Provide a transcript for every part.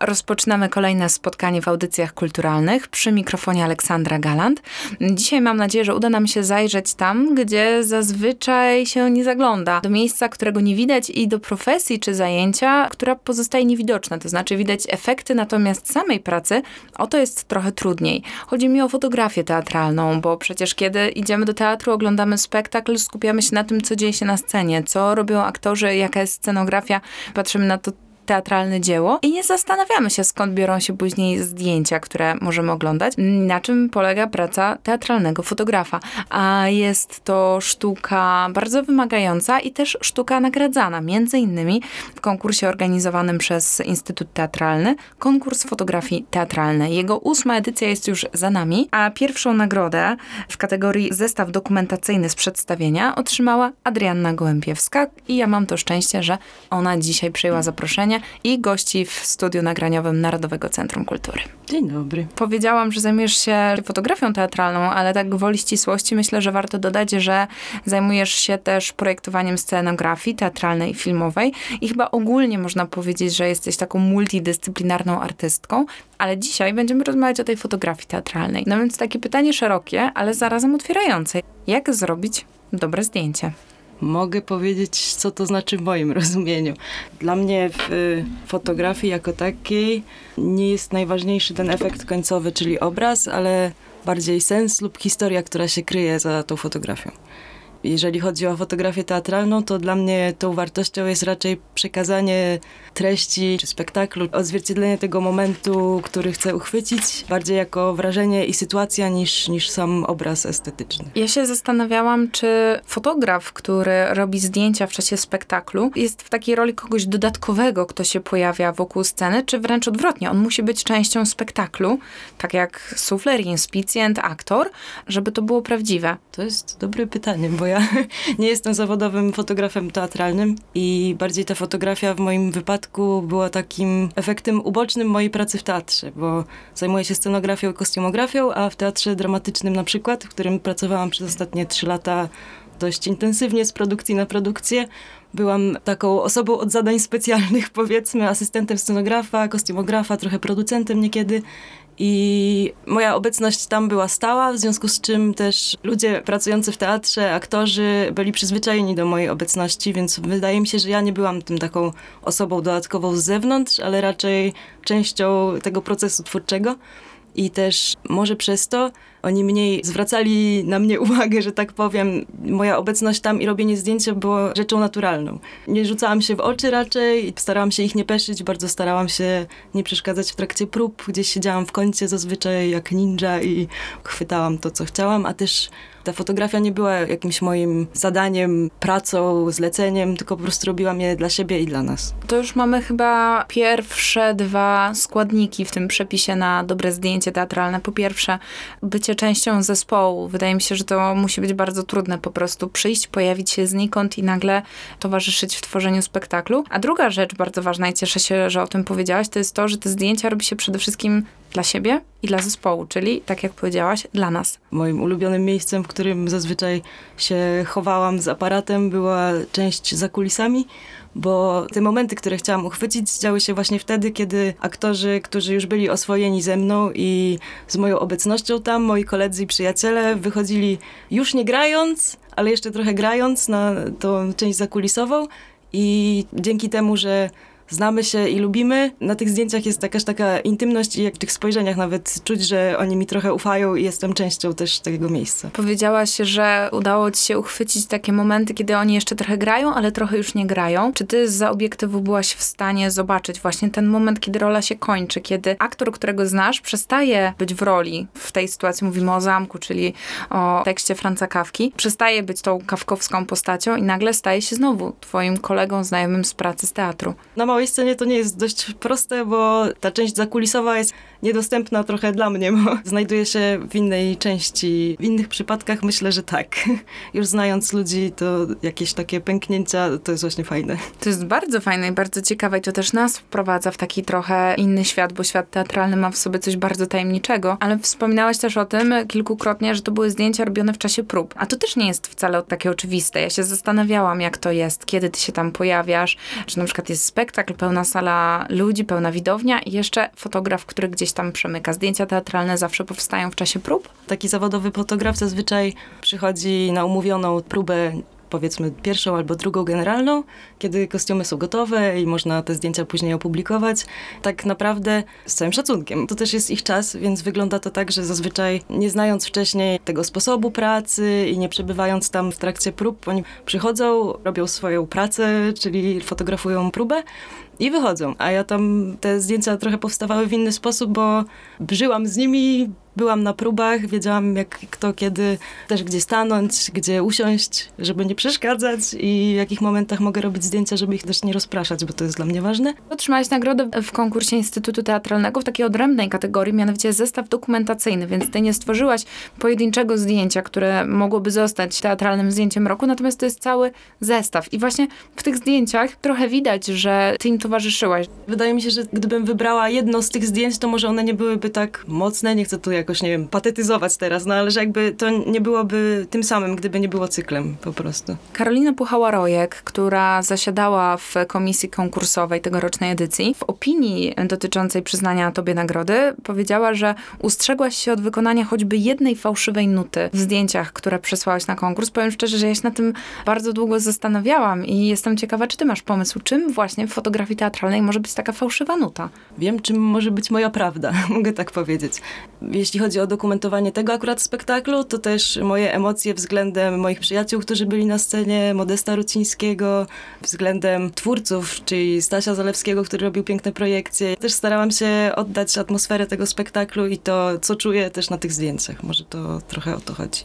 Rozpoczynamy kolejne spotkanie w audycjach kulturalnych przy mikrofonie Aleksandra Galant. Dzisiaj mam nadzieję, że uda nam się zajrzeć tam, gdzie zazwyczaj się nie zagląda. Do miejsca, którego nie widać i do profesji czy zajęcia, która pozostaje niewidoczna. To znaczy widać efekty, natomiast samej pracy o to jest trochę trudniej. Chodzi mi o fotografię teatralną, bo przecież kiedy idziemy do teatru, oglądamy spektakl, skupiamy się na tym, co dzieje się na scenie, co robią aktorzy, jaka jest scenografia, patrzymy na to, teatralne dzieło i nie zastanawiamy się, skąd biorą się później zdjęcia, które możemy oglądać, na czym polega praca teatralnego fotografa. A jest to sztuka bardzo wymagająca i też sztuka nagradzana, między innymi w konkursie organizowanym przez Instytut Teatralny, konkurs fotografii teatralnej. Jego ósma edycja jest już za nami, a pierwszą nagrodę w kategorii zestaw dokumentacyjny z przedstawienia otrzymała Adrianna Gołębiewska i ja mam to szczęście, że ona dzisiaj przyjęła zaproszenie i gości w studiu nagraniowym Narodowego Centrum Kultury. Dzień dobry. Powiedziałam, że zajmujesz się fotografią teatralną, ale tak gwoli ścisłości myślę, że warto dodać, że zajmujesz się też projektowaniem scenografii teatralnej i filmowej i chyba ogólnie można powiedzieć, że jesteś taką multidyscyplinarną artystką, ale dzisiaj będziemy rozmawiać o tej fotografii teatralnej. No więc takie pytanie szerokie, ale zarazem otwierające. Jak zrobić dobre zdjęcie? Mogę powiedzieć, co to znaczy w moim rozumieniu. Dla mnie w y, fotografii jako takiej nie jest najważniejszy ten efekt końcowy, czyli obraz, ale bardziej sens lub historia, która się kryje za tą fotografią. Jeżeli chodzi o fotografię teatralną, to dla mnie tą wartością jest raczej przekazanie treści czy spektaklu, odzwierciedlenie tego momentu, który chcę uchwycić, bardziej jako wrażenie i sytuacja niż, niż sam obraz estetyczny. Ja się zastanawiałam, czy fotograf, który robi zdjęcia w czasie spektaklu, jest w takiej roli kogoś dodatkowego, kto się pojawia wokół sceny, czy wręcz odwrotnie, on musi być częścią spektaklu, tak jak sufler, inspicjent, aktor, żeby to było prawdziwe. To jest dobre pytanie, bo ja nie jestem zawodowym fotografem teatralnym i bardziej ta fotografia w moim wypadku była takim efektem ubocznym mojej pracy w teatrze, bo zajmuję się scenografią i kostiumografią, a w teatrze dramatycznym na przykład, w którym pracowałam przez ostatnie trzy lata dość intensywnie z produkcji na produkcję. Byłam taką osobą od zadań specjalnych, powiedzmy, asystentem scenografa, kostiumografa, trochę producentem niekiedy. I moja obecność tam była stała, w związku z czym też ludzie pracujący w teatrze, aktorzy byli przyzwyczajeni do mojej obecności, więc wydaje mi się, że ja nie byłam tym taką osobą dodatkową z zewnątrz, ale raczej częścią tego procesu twórczego. I też może przez to oni mniej zwracali na mnie uwagę, że tak powiem. Moja obecność tam i robienie zdjęcia było rzeczą naturalną. Nie rzucałam się w oczy raczej, starałam się ich nie peszyć, bardzo starałam się nie przeszkadzać w trakcie prób. Gdzieś siedziałam w kącie zazwyczaj jak ninja i chwytałam to, co chciałam, a też ta fotografia nie była jakimś moim zadaniem, pracą, zleceniem, tylko po prostu robiłam je dla siebie i dla nas. To już mamy chyba pierwsze dwa składniki w tym przepisie na dobre zdjęcie teatralne. Po pierwsze, bycie częścią zespołu. Wydaje mi się, że to musi być bardzo trudne po prostu przyjść, pojawić się znikąd i nagle towarzyszyć w tworzeniu spektaklu. A druga rzecz bardzo ważna i cieszę się, że o tym powiedziałaś, to jest to, że te zdjęcia robi się przede wszystkim dla siebie i dla zespołu, czyli tak jak powiedziałaś, dla nas. Moim ulubionym miejscem, w którym zazwyczaj się chowałam z aparatem, była część za kulisami, bo te momenty, które chciałam uchwycić, działy się właśnie wtedy, kiedy aktorzy, którzy już byli oswojeni ze mną i z moją obecnością tam, moi koledzy i przyjaciele wychodzili już nie grając, ale jeszcze trochę grając na tą część zakulisową i dzięki temu, że znamy się i lubimy. Na tych zdjęciach jest jakaś taka intymność i jak w tych spojrzeniach nawet czuć, że oni mi trochę ufają i jestem częścią też tego miejsca. Powiedziałaś, że udało ci się uchwycić takie momenty, kiedy oni jeszcze trochę grają, ale trochę już nie grają. Czy ty za obiektywu byłaś w stanie zobaczyć właśnie ten moment, kiedy rola się kończy, kiedy aktor, którego znasz, przestaje być w roli. W tej sytuacji mówimy o zamku, czyli o tekście Franca Kawki. Przestaje być tą kawkowską postacią i nagle staje się znowu twoim kolegą, znajomym z pracy z teatru. Na małej scenie to nie jest dość proste, bo ta część zakulisowa jest niedostępna trochę dla mnie, bo znajduję się w innej części. W innych przypadkach myślę, że tak. Już znając ludzi, to jakieś takie pęknięcia to jest właśnie fajne. To jest bardzo fajne i bardzo ciekawe i to też nas wprowadza w taki trochę inny świat, bo świat teatralny ma w sobie coś bardzo tajemniczego, ale wspominałaś też o tym kilkukrotnie, że to były zdjęcia robione w czasie prób. A to też nie jest wcale takie oczywiste. Ja się zastanawiałam, jak to jest, kiedy ty się tam pojawiasz, że na przykład jest spektakl, pełna sala ludzi, pełna widownia i jeszcze fotograf, który gdzieś tam przemyka. Zdjęcia teatralne zawsze powstają w czasie prób? Taki zawodowy fotograf zazwyczaj przychodzi na umówioną próbę powiedzmy pierwszą albo drugą generalną, kiedy kostiumy są gotowe i można te zdjęcia później opublikować. Tak naprawdę z całym szacunkiem. To też jest ich czas, więc wygląda to tak, że zazwyczaj nie znając wcześniej tego sposobu pracy i nie przebywając tam w trakcie prób, oni przychodzą, robią swoją pracę, czyli fotografują próbę i wychodzą. A ja tam te zdjęcia trochę powstawały w inny sposób, bo żyłam z nimi, byłam na próbach, wiedziałam jak kto kiedy też gdzie stanąć, gdzie usiąść, żeby nie przeszkadzać i w jakich momentach mogę robić zdjęcia, żeby ich też nie rozpraszać, bo to jest dla mnie ważne. Otrzymałaś nagrodę w konkursie Instytutu Teatralnego w takiej odrębnej kategorii, mianowicie zestaw dokumentacyjny, więc ty nie stworzyłaś pojedynczego zdjęcia, które mogłoby zostać teatralnym zdjęciem roku, natomiast to jest cały zestaw. I właśnie w tych zdjęciach trochę widać, że ty im towarzyszyłaś. Wydaje mi się, że gdybym wybrała jedno z tych zdjęć, to może one nie byłyby tak mocne, nie chcę tu jak jakoś, nie wiem, patetyzować teraz, no ale że jakby to nie byłoby tym samym, gdyby nie było cyklem po prostu. Karolina Puchała-Rojek, która zasiadała w komisji konkursowej tegorocznej edycji, w opinii dotyczącej przyznania tobie nagrody, powiedziała, że ustrzegłaś się od wykonania choćby jednej fałszywej nuty w zdjęciach, które przesłałaś na konkurs. Powiem szczerze, że ja się na tym bardzo długo zastanawiałam i jestem ciekawa, czy ty masz pomysł, czym właśnie w fotografii teatralnej może być taka fałszywa nuta? Wiem, czym może być moja prawda, mogę tak powiedzieć. Jeśli jeśli chodzi o dokumentowanie tego akurat spektaklu, to też moje emocje względem moich przyjaciół, którzy byli na scenie, Modesta Rucińskiego, względem twórców, czyli Stasia Zalewskiego, który robił piękne projekcje. Też starałam się oddać atmosferę tego spektaklu i to, co czuję też na tych zdjęciach. Może to trochę o to chodzi.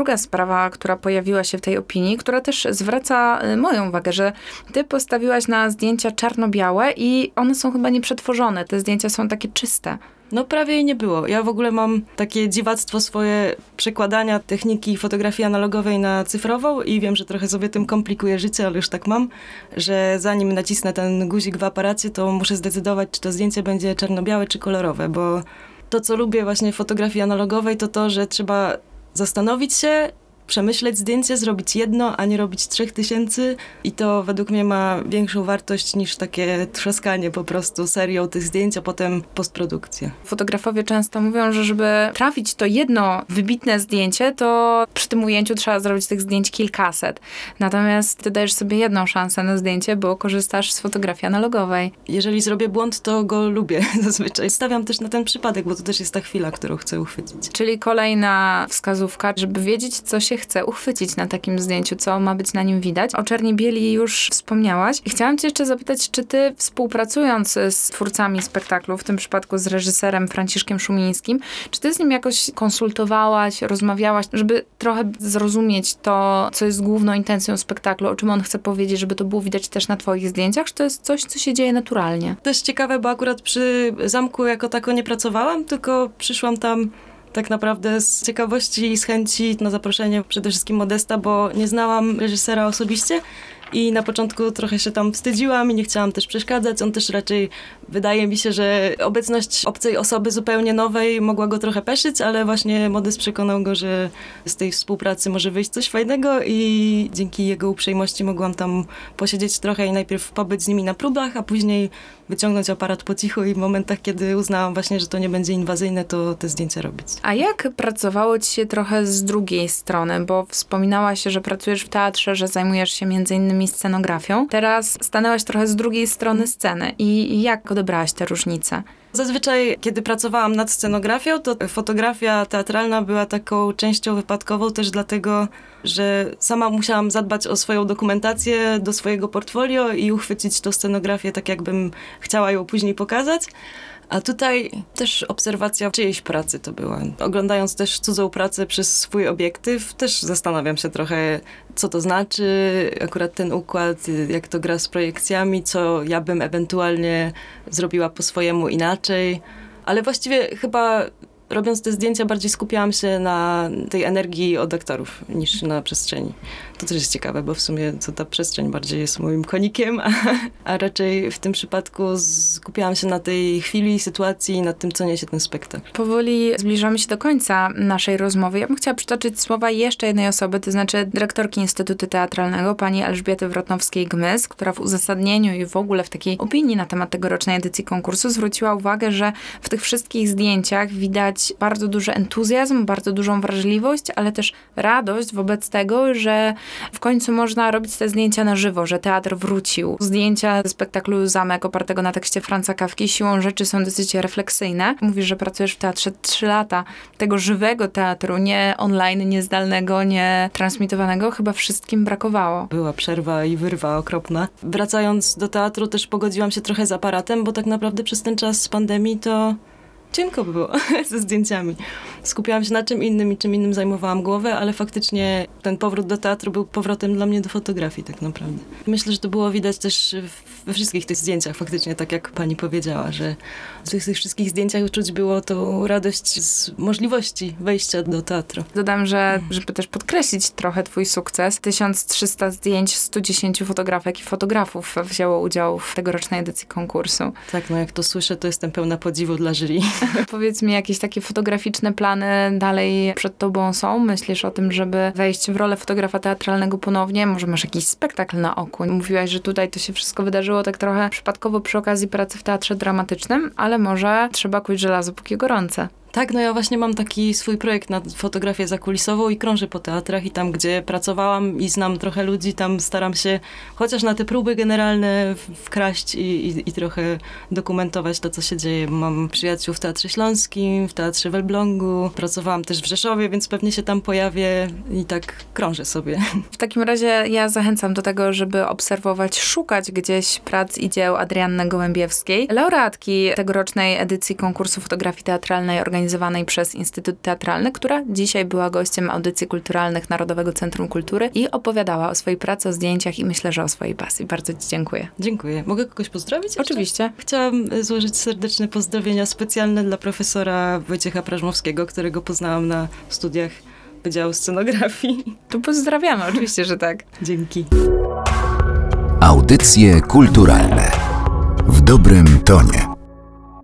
Druga sprawa, która pojawiła się w tej opinii, która też zwraca y, moją uwagę, że ty postawiłaś na zdjęcia czarno-białe i one są chyba nieprzetworzone. Te zdjęcia są takie czyste. No prawie jej nie było. Ja w ogóle mam takie dziwactwo swoje przekładania techniki fotografii analogowej na cyfrową i wiem, że trochę sobie tym komplikuję życie, ale już tak mam, że zanim nacisnę ten guzik w aparacie, to muszę zdecydować, czy to zdjęcie będzie czarno-białe czy kolorowe, bo to, co lubię właśnie w fotografii analogowej, to to, że trzeba zastanowić się, przemyśleć zdjęcie, zrobić jedno, a nie robić trzech tysięcy i to według mnie ma większą wartość niż takie trzaskanie po prostu serią tych zdjęć, a potem postprodukcja. Fotografowie często mówią, że żeby trafić to jedno wybitne zdjęcie, to przy tym ujęciu trzeba zrobić tych zdjęć kilkaset. Natomiast ty dajesz sobie jedną szansę na zdjęcie, bo korzystasz z fotografii analogowej. Jeżeli zrobię błąd, to go lubię zazwyczaj. Stawiam też na ten przypadek, bo to też jest ta chwila, którą chcę uchwycić. Czyli kolejna wskazówka, żeby wiedzieć, co się chce uchwycić na takim zdjęciu, co ma być na nim widać. O Czerni Bieli już wspomniałaś. Chciałam cię jeszcze zapytać, czy ty współpracując z twórcami spektaklu, w tym przypadku z reżyserem Franciszkiem Szumińskim, czy ty z nim jakoś konsultowałaś, rozmawiałaś, żeby trochę zrozumieć to, co jest główną intencją spektaklu, o czym on chce powiedzieć, żeby to było widać też na twoich zdjęciach, czy to jest coś, co się dzieje naturalnie? To jest ciekawe, bo akurat przy zamku jako tako nie pracowałam, tylko przyszłam tam tak naprawdę z ciekawości i z chęci na zaproszenie przede wszystkim Modesta, bo nie znałam reżysera osobiście i na początku trochę się tam wstydziłam i nie chciałam też przeszkadzać. On też raczej, wydaje mi się, że obecność obcej osoby zupełnie nowej mogła go trochę peszyć, ale właśnie Modest przekonał go, że z tej współpracy może wyjść coś fajnego i dzięki jego uprzejmości mogłam tam posiedzieć trochę i najpierw pobyć z nimi na próbach, a później wyciągnąć aparat po cichu i w momentach, kiedy uznałam właśnie, że to nie będzie inwazyjne, to te zdjęcia robić. A jak pracowało ci się trochę z drugiej strony? Bo wspominałaś, że pracujesz w teatrze, że zajmujesz się między innymi scenografią. Teraz stanęłaś trochę z drugiej strony sceny. I jak odebrałaś te różnice? Zazwyczaj, kiedy pracowałam nad scenografią, to fotografia teatralna była taką częścią wypadkową też dlatego, że sama musiałam zadbać o swoją dokumentację do swojego portfolio i uchwycić tą scenografię tak, jakbym chciała ją później pokazać A tutaj też obserwacja czyjejś pracy to była. Oglądając też cudzą pracę przez swój obiektyw, też zastanawiam się trochę, co to znaczy, akurat ten układ, jak to gra z projekcjami, co ja bym ewentualnie zrobiła po swojemu inaczej. Ale właściwie chyba robiąc te zdjęcia bardziej skupiałam się na tej energii od aktorów niż na przestrzeni. To też jest ciekawe, bo w sumie to ta przestrzeń bardziej jest moim konikiem, a, a raczej w tym przypadku skupiałam się na tej chwili, sytuacji, na tym, co niesie ten spektakl. Powoli zbliżamy się do końca naszej rozmowy. Ja bym chciała przytoczyć słowa jeszcze jednej osoby, to znaczy dyrektorki Instytutu Teatralnego, pani Elżbiety Wrotnowskiej-Gmys, która w uzasadnieniu i w ogóle w takiej opinii na temat tegorocznej edycji konkursu zwróciła uwagę, że w tych wszystkich zdjęciach widać bardzo duży entuzjazm, bardzo dużą wrażliwość, ale też radość wobec tego, że w końcu można robić te zdjęcia na żywo, że teatr wrócił. Zdjęcia ze spektaklu Zamek opartego na tekście Franca Kawki siłą rzeczy są dosyć refleksyjne. Mówisz, że pracujesz w teatrze 3 lata. Tego żywego teatru, nie online, nie zdalnego, nie transmitowanego, chyba wszystkim brakowało. Była przerwa i wyrwa okropna. Wracając do teatru też pogodziłam się trochę z aparatem, bo tak naprawdę przez ten czas pandemii to cienko by było ze zdjęciami. Skupiałam się na czym innym i czym innym zajmowałam głowę, ale faktycznie ten powrót do teatru był powrotem dla mnie do fotografii tak naprawdę. Myślę, że to było widać też we wszystkich tych zdjęciach faktycznie, tak jak pani powiedziała, że w tych, tych wszystkich zdjęciach czuć było tą radość z możliwości wejścia do teatru. Dodam, że żeby też podkreślić trochę twój sukces, 1300 zdjęć 110 fotografek i fotografów wzięło udział w tegorocznej edycji konkursu. Tak, no jak to słyszę, to jestem pełna podziwu dla jury. Powiedz mi, jakieś takie fotograficzne plany dalej przed tobą są? Myślisz o tym, żeby wejść w rolę fotografa teatralnego ponownie? Może masz jakiś spektakl na oku? Mówiłaś, że tutaj to się wszystko wydarzyło tak trochę przypadkowo przy okazji pracy w teatrze dramatycznym, ale może trzeba kuć żelazo póki gorące. Tak, no ja właśnie mam taki swój projekt na fotografię zakulisową i krążę po teatrach i tam, gdzie pracowałam i znam trochę ludzi, tam staram się chociaż na te próby generalne wkraść i, i, i trochę dokumentować to, co się dzieje. Mam przyjaciół w Teatrze Śląskim, w Teatrze w Elblągu, pracowałam też w Rzeszowie, więc pewnie się tam pojawię i tak krążę sobie. W takim razie ja zachęcam do tego, żeby obserwować, szukać gdzieś prac i dzieł Adrianny Gołębiewskiej, laureatki tegorocznej edycji konkursu fotografii teatralnej organizacji organizowanej przez Instytut Teatralny, która dzisiaj była gościem audycji kulturalnych Narodowego Centrum Kultury i opowiadała o swojej pracy, o zdjęciach i myślę, że o swojej pasji. Bardzo Ci dziękuję. Dziękuję. Mogę kogoś pozdrowić? Jeszcze? Oczywiście. Chciałam e, złożyć serdeczne pozdrowienia specjalne dla profesora Wojciecha Prażmowskiego, którego poznałam na studiach Wydziału Scenografii. Tu pozdrawiamy, oczywiście, że tak. Dzięki. Audycje kulturalne w dobrym tonie.